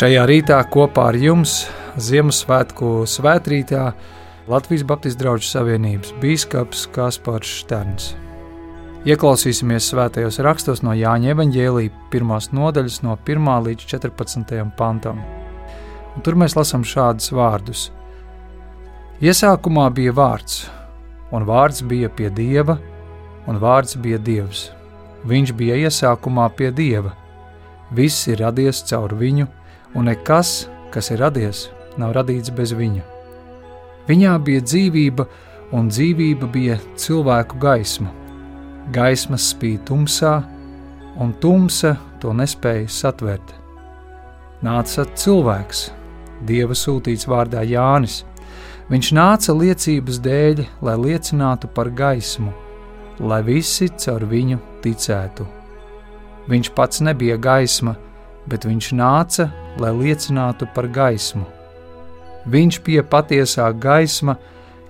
Šajā rītā kopā ar jums Ziemassvētku svētrītā Latvijas Baptistu draugu savienības bīskaps Kaspars Šterns. Ieklausīsimies svētajos rakstos no Jāņa evaņģēlīja pirmās nodaļas no 1 līdz 14 pantam. Un tur mēs lasām šādus vārdus. Iesākumā bija vārds, un vārds bija pie Dieva, un vārds bija Dievs. Viņš bija iesākumā pie Dieva. Viss ir radies caur viņu, un nekas, kas ir radies, nav radīts bez viņa. Viņā bija dzīvība, un dzīvība bija cilvēku gaisma. Gaisma spīd tumsā, un tumsa to nespēja satvert. Nāca cilvēks, Dieva sūtīts vārdā Jānis. Viņš nāca liecības dēļ, lai liecinātu par gaismu, lai visi caur viņu ticētu. Viņš pats nebija gaisma, bet viņš nāca, lai liecinātu par gaismu. Viņš bija patiesā gaisma,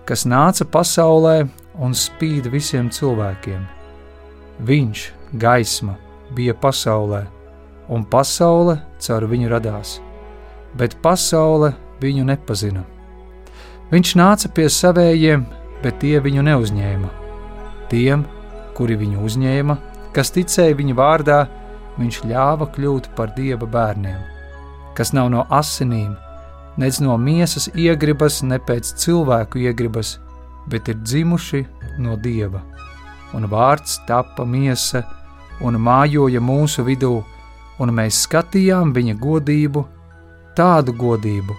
kas nāca pasaulē un spīd visiem cilvēkiem. Viņš, gaisma, bija pasaulē, un pasaule caur viņu radās, bet pasaule viņu nepazina. Viņš nāca pie savējiem, bet tie viņu neuzņēma. Tiem, kuri viņu uzņēma, kas ticēja viņa vārdā, viņš ļāva kļūt par dieva bērniem, kas nav no asinīm, nec no miesas iegribas, ne pēc cilvēku iegribas, bet ir dzimuši no dieva. Un vārds tapa miesa un mājoja mūsu vidū, un mēs skatījām viņa godību, tādu godību,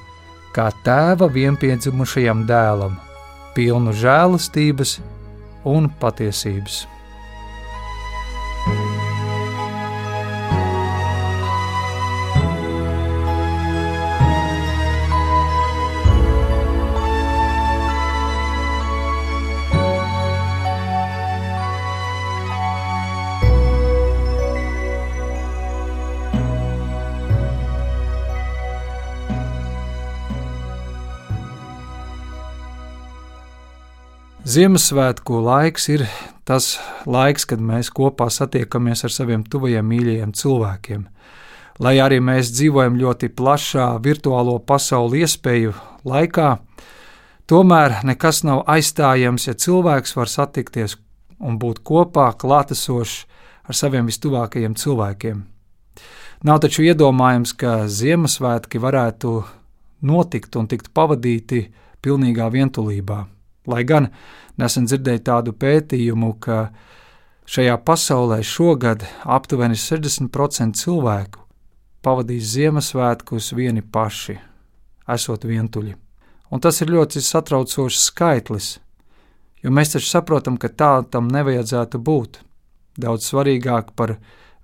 kā tēva vienpiedzimušajam dēlam, pilnu žēlastības un patiesības. Ziemassvētku laiks ir tas laiks, kad mēs kopā satiekamies ar saviem tuvajiem mīļajiem cilvēkiem. Lai arī mēs dzīvojam ļoti plašā virtuālo pasauli iespēju laikā, tomēr nekas nav aizstājams, ja cilvēks var satikties un būt kopā klātesošs ar saviem vistuvākajiem cilvēkiem. Nav taču iedomājams, ka Ziemassvētki varētu notikt un tikt pavadīti pilnīgā vientulībā. Lai gan nesen dzirdēju tādu pētījumu, ka šajā pasaulē šogad aptuveni 60% cilvēku pavadīs Ziemassvētkus vieni paši, esot vientuļi. Un tas ir ļoti satraucošs skaitlis, jo mēs taču saprotam, ka tā tam nevajadzētu būt. Daudz svarīgāk par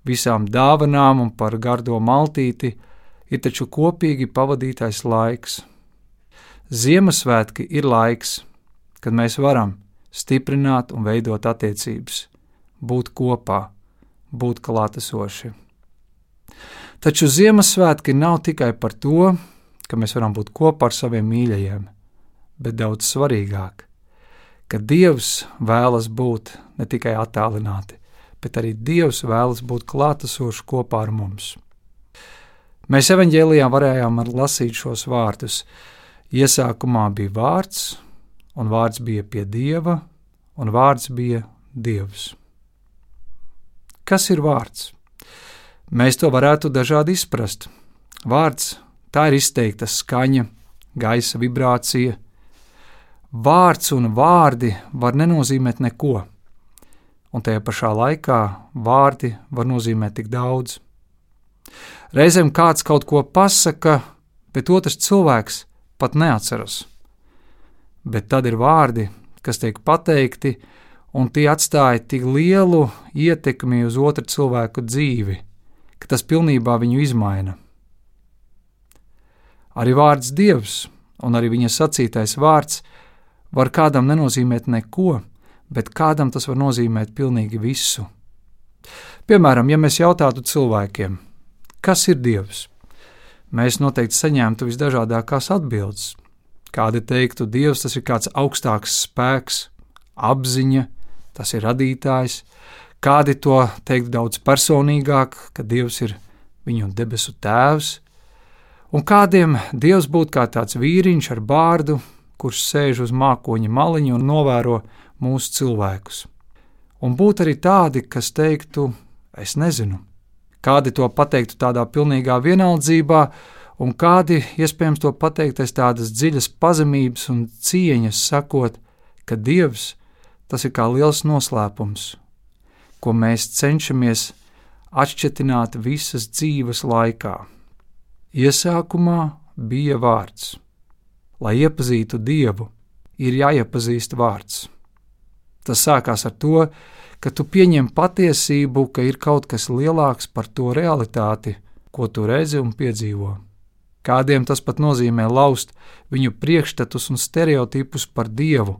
visām dāvanām un par gardo maltīti ir taču kopīgi pavadītais laiks. Ziemassvētki ir laiks, kad mēs varam stiprināt un veidot attiecības, būt kopā, būt klātesoši. Taču Ziemassvētki nav tikai par to, ka mēs varam būt kopā ar saviem mīļajiem, bet daudz svarīgāk, ka Dievs vēlas būt ne tikai attālināti, bet arī Dievs vēlas būt klātesošs kopā ar mums. Mēs evanģēlijā varējām lasīt šos vārdus. Iesākumā bija vārds, un vārds bija pie dieva, un vārds bija dievs. Kas ir vārds? Mēs to varētu dažādi izprast. Vārds tā ir izteikta skaņa, gaisa vibrācija. Vārds un vārdi var nenozīmēt neko, un tajā pašā laikā vārdi var nozīmēt tik daudz. Reizēm kāds kaut ko pasaka, bet otrs cilvēks pat neatceras bet tad ir vārdi, kas tiek pateikti, un tie atstāja tik lielu ietekmi uz otru cilvēku dzīvi, ka tas pilnībā viņu izmaina. Arī vārds Dievs un arī viņa sacītais vārds var kādam nenozīmēt neko, bet kādam tas var nozīmēt pilnīgi visu. Piemēram, ja mēs jautātu cilvēkiem, kas ir Dievs, mēs noteikti saņemtu visdažādākās atbildes. Kādi teiktu, Dievs tas ir kāds augstāks spēks, apziņa, tas ir radītājs. Kādi to teikt daudz personīgāk, ka Dievs ir viņu debesu tēvs. Un kādiem Dievs būtu kā tāds vīriņš ar bārdu, kurš sēž uz mākoņa maliņa un novēro mūsu cilvēkus. Un būtu arī tādi, kas teiktu, es nezinu. Kādi to pateiktu tādā pilnīgā vienaldzībā, un kādi iespējams to pateikt aiz tādas dziļas pazemības un cieņas, sakot, ka Dievs tas ir kā liels noslēpums, ko mēs cenšamies atšķetināt visas dzīves laikā. Iesākumā bija vārds. Lai iepazītu Dievu, ir jāiepazīst vārds. Tas sākās ar to, ka tu pieņem patiesību, ka ir kaut kas lielāks par to realitāti, ko tu redzi un piedzīvo. Kādiem tas pat nozīmē laust viņu priekšstatus un stereotipus par dievu,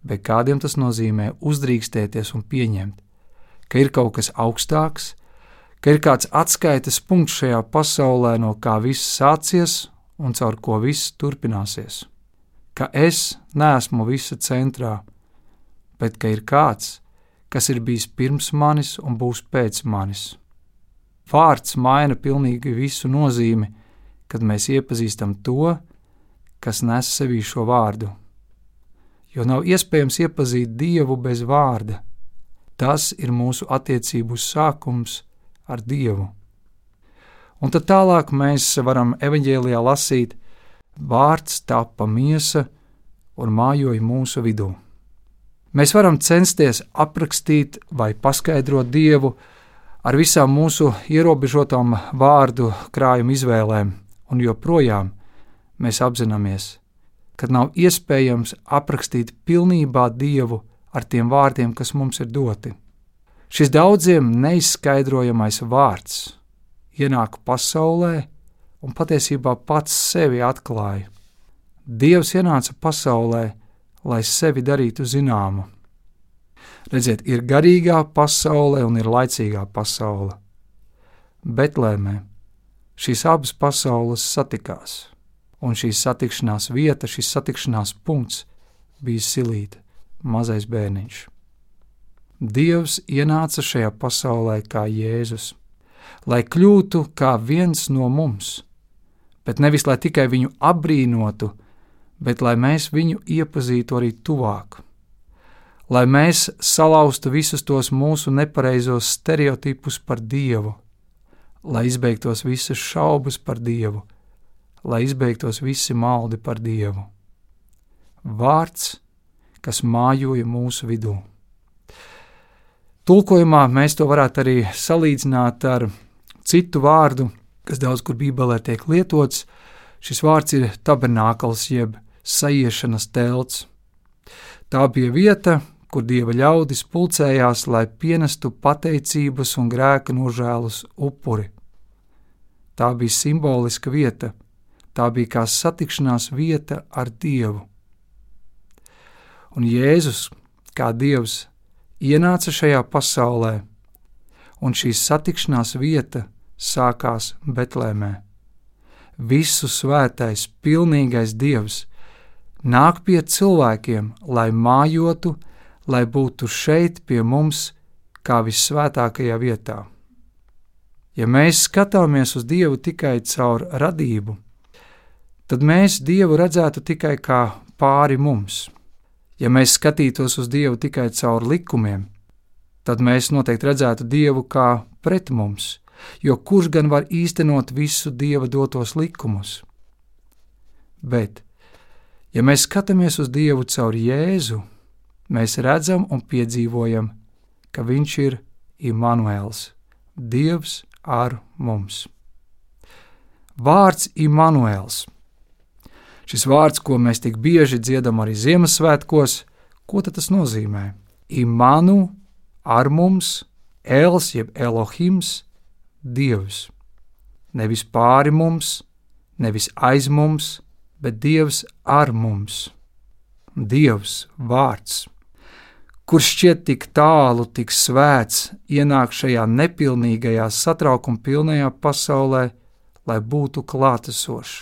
bet kādiem tas nozīmē uzdrīkstēties un pieņemt, ka ir kaut kas augstāks, ka ir kāds atskaites punkts šajā pasaulē, no kā viss sācies un caur ko viss turpināsies. Ka es neesmu visa centrā, bet ka ir kāds, kas ir bijis pirms manis un būs pēc manis. Vārds maina pilnīgi visu nozīmi kad mēs iepazīstam to, kas nes sevī šo vārdu. Jo nav iespējams iepazīt Dievu bez vārda. Tas ir mūsu attiecību sākums ar Dievu. Un tad tālāk mēs varam evanģēlijā lasīt, vārds tapa miesa un mājoja mūsu vidū. Mēs varam censties aprakstīt vai paskaidrot Dievu ar visām mūsu ierobežotām vārdu krājuma izvēlēm, un joprojām mēs apzināmies, ka nav iespējams aprakstīt pilnībā Dievu ar tiem vārdiem, kas mums ir doti. Šis daudziem neizskaidrojamais vārds ienāk pasaulē un patiesībā pats sevi atklāja. Dievs ienāca pasaulē, lai sevi darītu zināmu. Redziet, ir garīgā pasaule un ir laicīgā pasaule. Betlēmē šīs abas pasaules satikās, un šī satikšanās vieta, šis satikšanās punkts bija silīta, mazais bērniņš. Dievs ienāca šajā pasaulē kā Jēzus, lai kļūtu kā viens no mums, bet nevis lai tikai viņu apbrīnotu, bet lai mēs viņu iepazītu arī tuvāk. Lai mēs salauztu visus tos mūsu nepareizos stereotipus par Dievu, lai izbeigtos visas šaubas par Dievu, lai izbeigtos visi maldi par Dievu. Vārds, kas mājoja mūsu vidū. Tulkojumā mēs to varētu arī salīdzināt ar citu vārdu, kas daudz kur Bībelē tiek lietots. Šis vārds ir tabernākls jeb sajiešanas telts. Tā bija vieta, kur dieva ļaudis pulcējās, lai pienestu pateicības un grēka nožēlus upuri. Tā bija simboliska vieta, tā bija kā satikšanās vieta ar Dievu. Un Jēzus, kā Dievs, ienāca šajā pasaulē, un šī satikšanās vieta sākās Betlēmē. Visu svētais, pilnīgais Dievs nāk pie cilvēkiem, lai mājotu, lai būtu šeit pie mums, kā vissvētākajā vietā. Ja mēs skatāmies uz Dievu tikai caur radību, tad mēs Dievu redzētu tikai kā pāri mums. Ja mēs skatītos uz Dievu tikai caur likumiem, tad mēs noteikti redzētu Dievu kā pret mums, jo kurš gan var īstenot visu Dieva dotos likumus? Bet, ja mēs skatāmies uz Dievu caur Jēzu, mēs redzam un piedzīvojam, ka Viņš ir Immanuēls, Dievs ar mums. Vārds Immanuēls. Šis vārds, ko mēs tik bieži dziedam arī Ziemassvētkos, ko tas nozīmē? Imanu ar mums, Els jeb Elohims, Dievs. Nevis pāri mums, nevis aiz mums, bet Dievs ar mums. Dievs vārds kurš šķiet tik tālu, tik svēts, ienāk šajā nepilnīgajā, satraukuma pilnajā pasaulē, lai būtu klātesošs,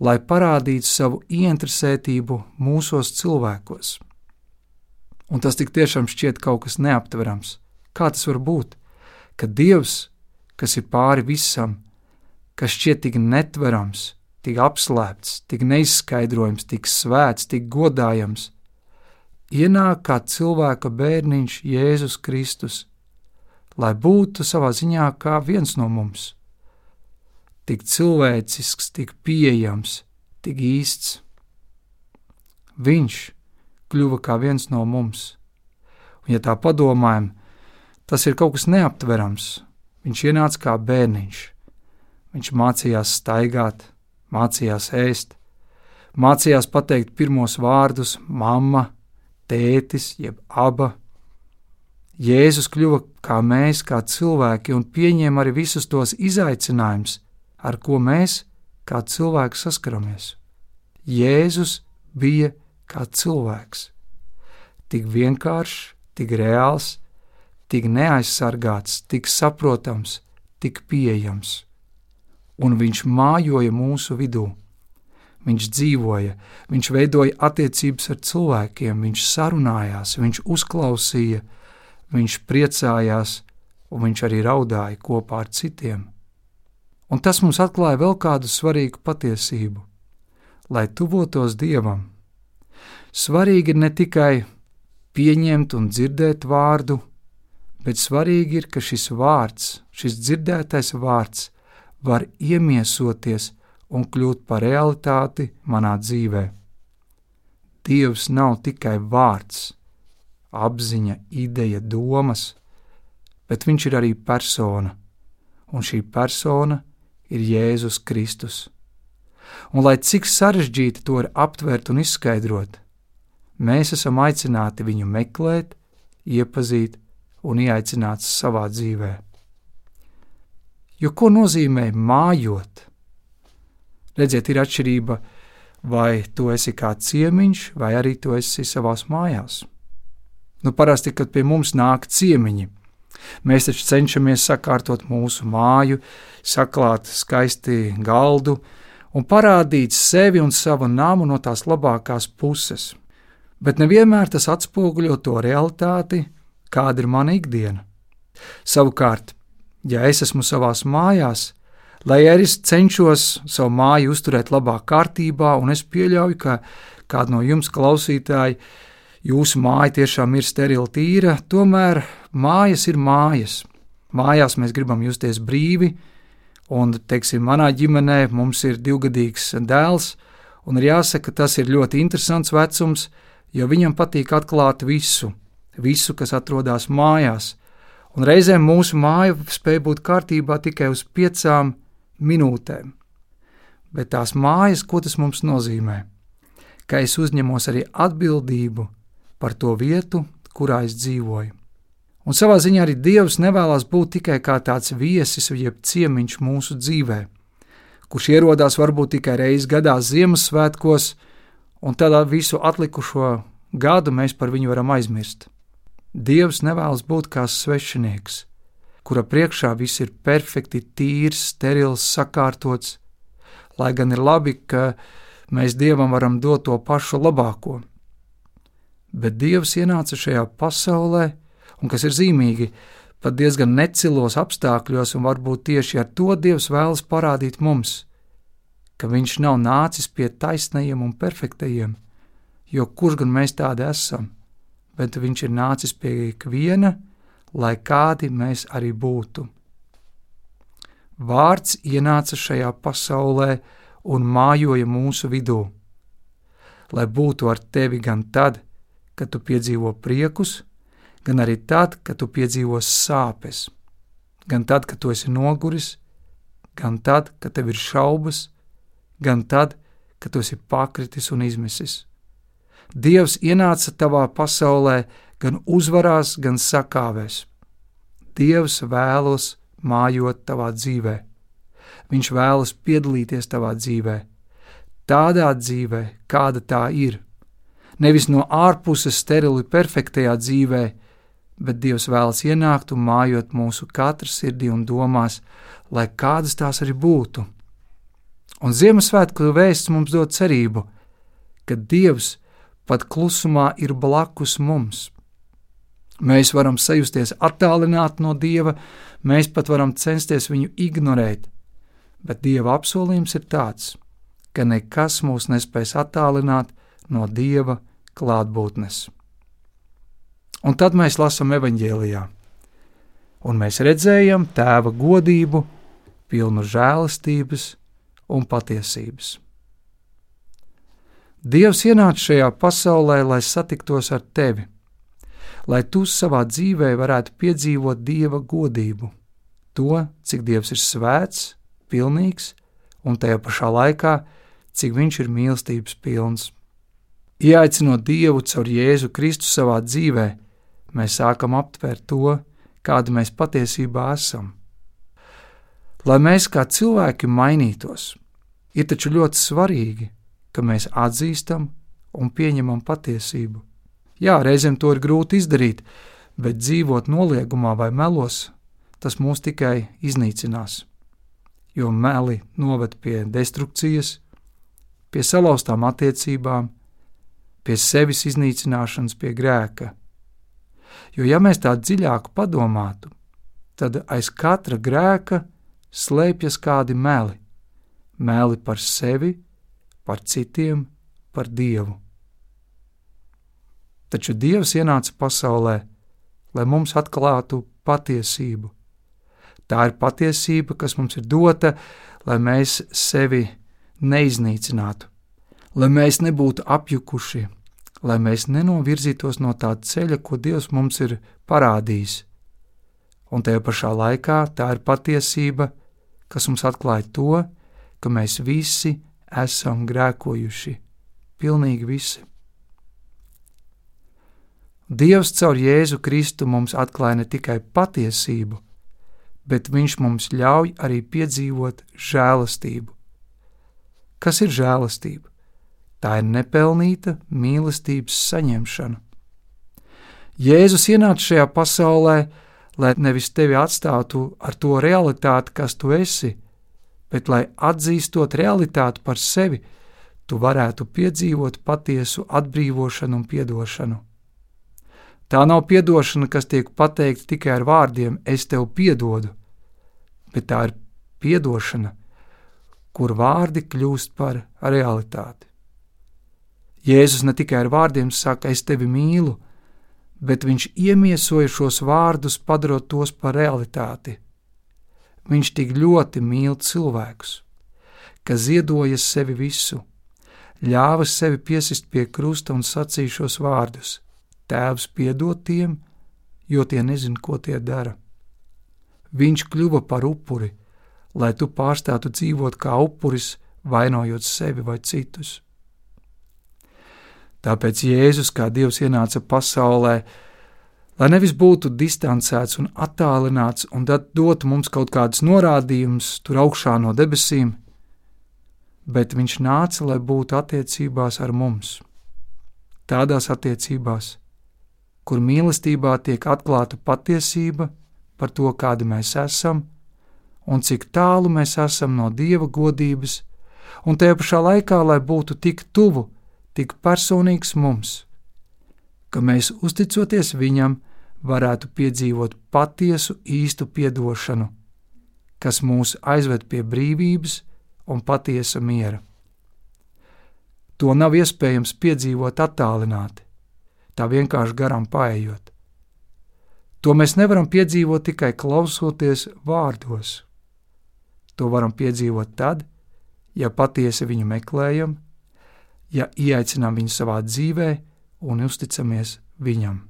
lai parādītu savu ieinteresētību mūsos cilvēkos. Un tas tik tiešām šķiet kaut kas neaptverams. Kā tas var būt, ka Dievs, kas ir pāri visam, kas šķiet tik netverams, tik apslēpts, tik neizskaidrojams, tik svēts, tik godājams, ienāk kā cilvēka bērniņš Jēzus Kristus, lai būtu savā ziņā kā viens no mums. Tik cilvēcisks, tik pieejams, tik īsts. Viņš kļuva kā viens no mums. Un, ja tā padomājam, tas ir kaut kas neaptverams. Viņš ienāca kā bērniņš. Viņš mācījās staigāt, mācījās ēst, mācījās pateikt pirmos vārdus - mamma, tētis, jeb aba. Jēzus kļuva kā mēs, kā cilvēki, un pieņēma arī visus tos izaicinājumus, ar ko mēs, kā cilvēki, saskaramies. Jēzus bija kā cilvēks. Tik vienkāršs, tik reāls, tik neaizsargāts, tik saprotams, tik pieejams. Un viņš mājoja mūsu vidū. Viņš dzīvoja, viņš veidoja attiecības ar cilvēkiem, viņš sarunājās, viņš uzklausīja, viņš priecājās, un viņš arī raudāja kopā ar citiem. Un tas mums atklāja vēl kādu svarīgu patiesību. Lai tuvotos Dievam, svarīgi ir ne tikai pieņemt un dzirdēt vārdu, bet svarīgi ir, ka šis vārds, šis dzirdētais vārds, var iemiesoties un kļūt par realitāti manā dzīvē. Dievs nav tikai vārds, apziņa, ideja, domas, bet viņš ir arī persona, un šī persona ir Jēzus Kristus. Un lai cik sarežģīti to ir aptvert un izskaidrot, Mēs esam aicināti viņu meklēt, iepazīt un ieaicināt savā dzīvē. Jo ko nozīmē mājot? Redziet, ir atšķirība, vai tu esi kā ciemiņš, vai arī tu esi savās mājās. Nu, parasti, kad pie mums nāk ciemiņi, mēs taču cenšamies sakārtot mūsu māju, saklāt skaisti galdu un parādīt sevi un savu namu no tās labākās puses bet nevienmēr tas atspoguļo to realitāti, kāda ir mana ikdiena. Savukārt, ja es esmu savās mājās, lai arī es cenšos savu māju uzturēt labā kārtībā, un es pieļauju, ka kāda no jums klausītāji, jūsu māja tiešām ir sterila tīra, tomēr mājas ir mājas. Mājās mēs gribam justies brīvi, un, teiksim, manā ģimenē mums ir divgadīgs dēls, un ir jāsaka, tas ir ļoti interesants vecums, jo viņam patīk atklāt visu, visu, kas atrodas mājās, un reizēm mūsu māja spēja būt kārtībā tikai uz piecām minūtēm. Bet tās mājas, ko tas mums nozīmē? Ka es uzņemos arī atbildību par to vietu, kurā es dzīvoju. Un savā ziņā arī Dievs nevēlas būt tikai kā tāds viesis, jeb ciemiņš mūsu dzīvē, kurš ierodās varbūt tikai reizi gadā Ziemassvētkos, un tādā visu atlikušo gadu mēs par viņu varam aizmirst. Dievs nevēlas būt kā svešinieks, kura priekšā viss ir perfekti tīrs, sterils, sakārtots, lai gan ir labi, ka mēs Dievam varam dot to pašu labāko. Bet Dievs ienāca šajā pasaulē, un kas ir zīmīgi, pat diezgan necilos apstākļos, un varbūt tieši ar to Dievs vēlas parādīt mums, ka viņš nav nācis pie taisnajiem un perfektajiem, jo kurš gan mēs tādi esam, bet viņš ir nācis pie ikviena, lai kādi mēs arī būtu. Vārds ienāca šajā pasaulē un mājoja mūsu vidū, lai būtu ar tevi gan tad, kad tu piedzīvo priekus, gan arī tad, kad tu piedzīvo sāpes, gan tad, kad tu esi noguris, gan tad, kad tev ir šaubas, gan tad, kad tu esi pakritis un izmisis. Dievs ienāca tavā pasaulē gan uzvarās, gan sakāvēs. Dievs vēlas mājot tavā dzīvē. Viņš vēlas piedalīties tavā dzīvē, tādā dzīvē, kāda tā ir. Nevis no ārpuses sterili perfektajā dzīvē, bet Dievs vēlas ienākt un mājot mūsu katra sirdī un domās, lai kādas tās arī būtu. Un Ziemassvētku vēsts mums dod cerību, ka Dievs pat klusumā ir blakus mums. Mēs varam sajusties attālināti no Dieva, mēs pat varam censties viņu ignorēt, bet Dieva apsolījums ir tāds, ka nekas mūs nespēs attālināt no Dieva klātbūtnes. Un tad mēs lasām evanģēlijā, un mēs redzējam tēva godību, pilnu žēlastības un patiesības. Dievs ienāca šajā pasaulē, lai satiktos ar tevi, lai tu savā dzīvē varētu piedzīvot Dieva godību, to, cik Dievs ir svēts, pilnīgs un tajā pašā laikā, cik Viņš ir mīlestības pilns. Ieaicinot Dievu caur Jēzu Kristu savā dzīvē, mēs sākam aptvert to, kāda mēs patiesībā esam. Lai mēs kā cilvēki mainītos, ir taču ļoti svarīgi, ka mēs atzīstam un pieņemam patiesību. Jā, reizēm to ir grūti izdarīt, bet dzīvot noliegumā vai melos, tas mūs tikai iznīcinās. Jo meli noved pie destrukcijas, pie salauztām attiecībām, pie sevis iznīcināšanas, pie grēka. Jo, ja mēs tā dziļāk padomātu, tad aiz katra grēka slēpjas kādi meli. Meli par sevi, par citiem, par Dievu. Taču Dievs ienāca pasaulē, lai mums atklātu patiesību. Tā ir patiesība, kas mums ir dota, lai mēs sevi neiznīcinātu, lai mēs nebūtu apjukuši, lai mēs nenovirzītos no tā ceļa, ko Dievs mums ir parādījis. Un tajā pašā laikā tā ir patiesība, kas mums atklāja to, ka mēs visi esam grēkojuši, pilnīgi visi. Dievs caur Jēzu Kristu mums atklāja ne tikai patiesību, bet Viņš mums ļauj arī piedzīvot žēlastību. Kas ir žēlastība? Tā ir nepelnīta mīlestības saņemšana. Jēzus ienāca šajā pasaulē, lai nevis tevi atstātu ar to realitāti, kas tu esi, bet lai atzīstot realitāti par sevi, tu varētu piedzīvot patiesu atbrīvošanu un piedošanu. Tā nav piedošana, kas tiek pateikta tikai ar vārdiem: Es tev piedodu, bet tā ir piedošana, kur vārdi kļūst par realitāti. Jēzus ne tikai ar vārdiem saka, es tevi mīlu, bet viņš iemiesoja šos vārdus, padarot tos par realitāti. Viņš tik ļoti mīl cilvēkus, ka ziedoja sevi visu, ļāva sevi piesist pie krusta un sacīja šos vārdus: Tēvs piedod tiem, jo tie nezina, ko tie dara. Viņš kļuva par upuri, lai tu pārstātu dzīvot kā upuris, vainojot sevi vai citus. Tāpēc Jēzus kā Dievs ienāca pasaulē, lai nevis būtu distancēts un attālināts un dotu mums kaut kādus norādījumus tur augšā no debesīm, bet viņš nāca, lai būtu attiecībās ar mums. Tādās attiecībās, kur mīlestībā tiek atklāta patiesība par to, kādi mēs esam un cik tālu mēs esam no Dieva godības, un tajā pašā laikā, lai būtu tik tuvu, tik personīgs mums, ka mēs, uzticoties Viņam, varētu piedzīvot patiesu īstu piedošanu, kas mūs aizved pie brīvības un patiesa miera. To nav iespējams piedzīvot attālināti, tā vienkārši garām paējot. To mēs nevaram piedzīvot tikai klausoties vārdos. To varam piedzīvot tad, ja patiesi viņu meklējam, ja ieaicinām viņu savā dzīvē un uzticamies viņam.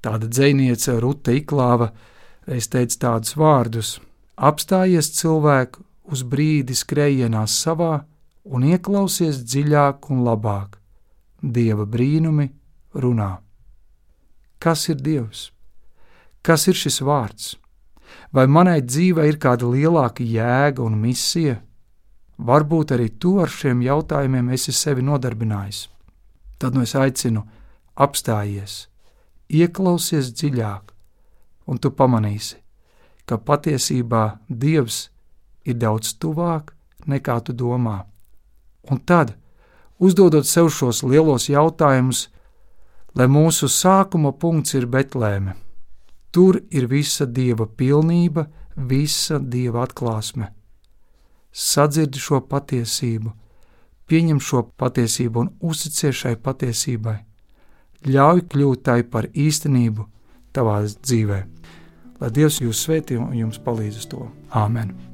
Tāda dziniece Ruta Iklāva reiz teica tādus vārdus: apstājies cilvēku uz brīdi skrējienā savā un ieklausies dziļāk un labāk. Dieva brīnumi runā. Kas ir Dievs? Kas ir šis vārds? Vai manai dzīvei ir kāda lielāka jēga un misija? Varbūt arī tu ar šiem jautājumiem esi sevi nodarbinājis. Tad nu es aicinu, apstājies, ieklausies dziļāk, un tu pamanīsi, ka patiesībā Dievs ir daudz tuvāk nekā tu domā. Un tad, uzdodot sev šos lielos jautājumus, lai mūsu sākuma punkts ir Betlēme Tur ir visa dieva pilnība, visa dieva atklāsme. sadzirdi šo patiesību, pieņem šo patiesību un uzticies šai patiesībai. Ļauj kļūt tai par īstenību tavā dzīvē. Lai Dievs jūs svētī un jums palīdz uz to. Āmen!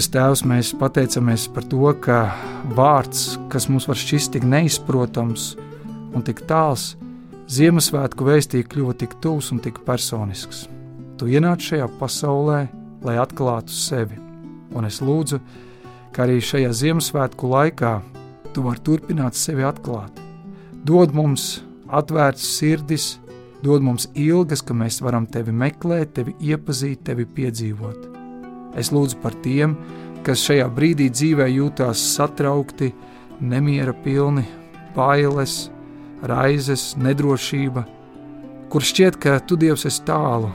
Debes Tēvs, mēs pateicamies par to, ka vārds, kas mums var šķist tik neizprotams un tik tāls, Ziemassvētku vēstī kļuva tik tuvs un tik personisks. Tu ienāc šajā pasaulē, lai atklātu sevi, un es lūdzu, ka arī šajā Ziemassvētku laikā tu vari turpināt sevi atklāt. Dod mums atvērtas sirdis, dod mums ilgas, ka mēs varam tevi meklēt, tevi iepazīt, tevi piedzīvot. Es lūdzu par tiem, kas šajā brīdī dzīvē jūtās satraukti, nemiera pilni, bailes, raizes, nedrošība, kur šķiet, ka tu Dievs esi tālu,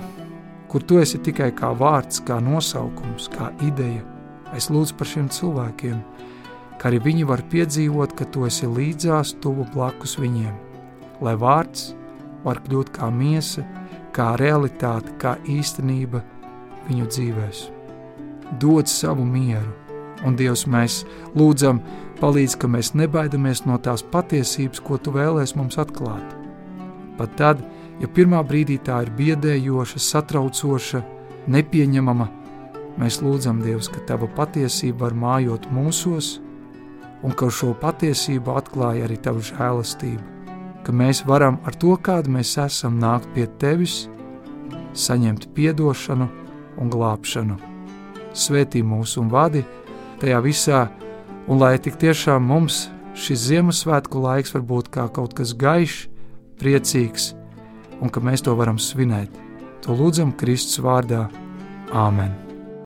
kur tu esi tikai kā vārds, kā nosaukums, kā ideja. Es lūdzu par šiem cilvēkiem, ka arī viņi var piedzīvot, ka tu esi līdzās, tuvu blakus viņiem, lai vārds var kļūt kā miesa, kā realitāte, kā īstenība viņu dzīvēm dod savu mieru. Un Dievs, mēs lūdzam, palīdz, ka mēs nebaidamies no tās patiesības, ko Tu vēlēs mums atklāt. Pat tad, ja pirmā brīdī tā ir biedējoša, satraucoša, nepieņemama, mēs lūdzam Dievs, ka Tava patiesība var mājot mūsos, un ka šo patiesību atklāja arī Tava žēlastība, ka mēs varam ar to, kāda mēs esam, nākt pie Tevis, saņemt piedošanu un glābšanu svētī mūs un vadi tajā visā, un lai tik tiešām mums šis Ziemassvētku laiks var būt kā kaut kas gaišs, priecīgs, un ka mēs to varam svinēt. To lūdzam Kristus vārdā. Āmen!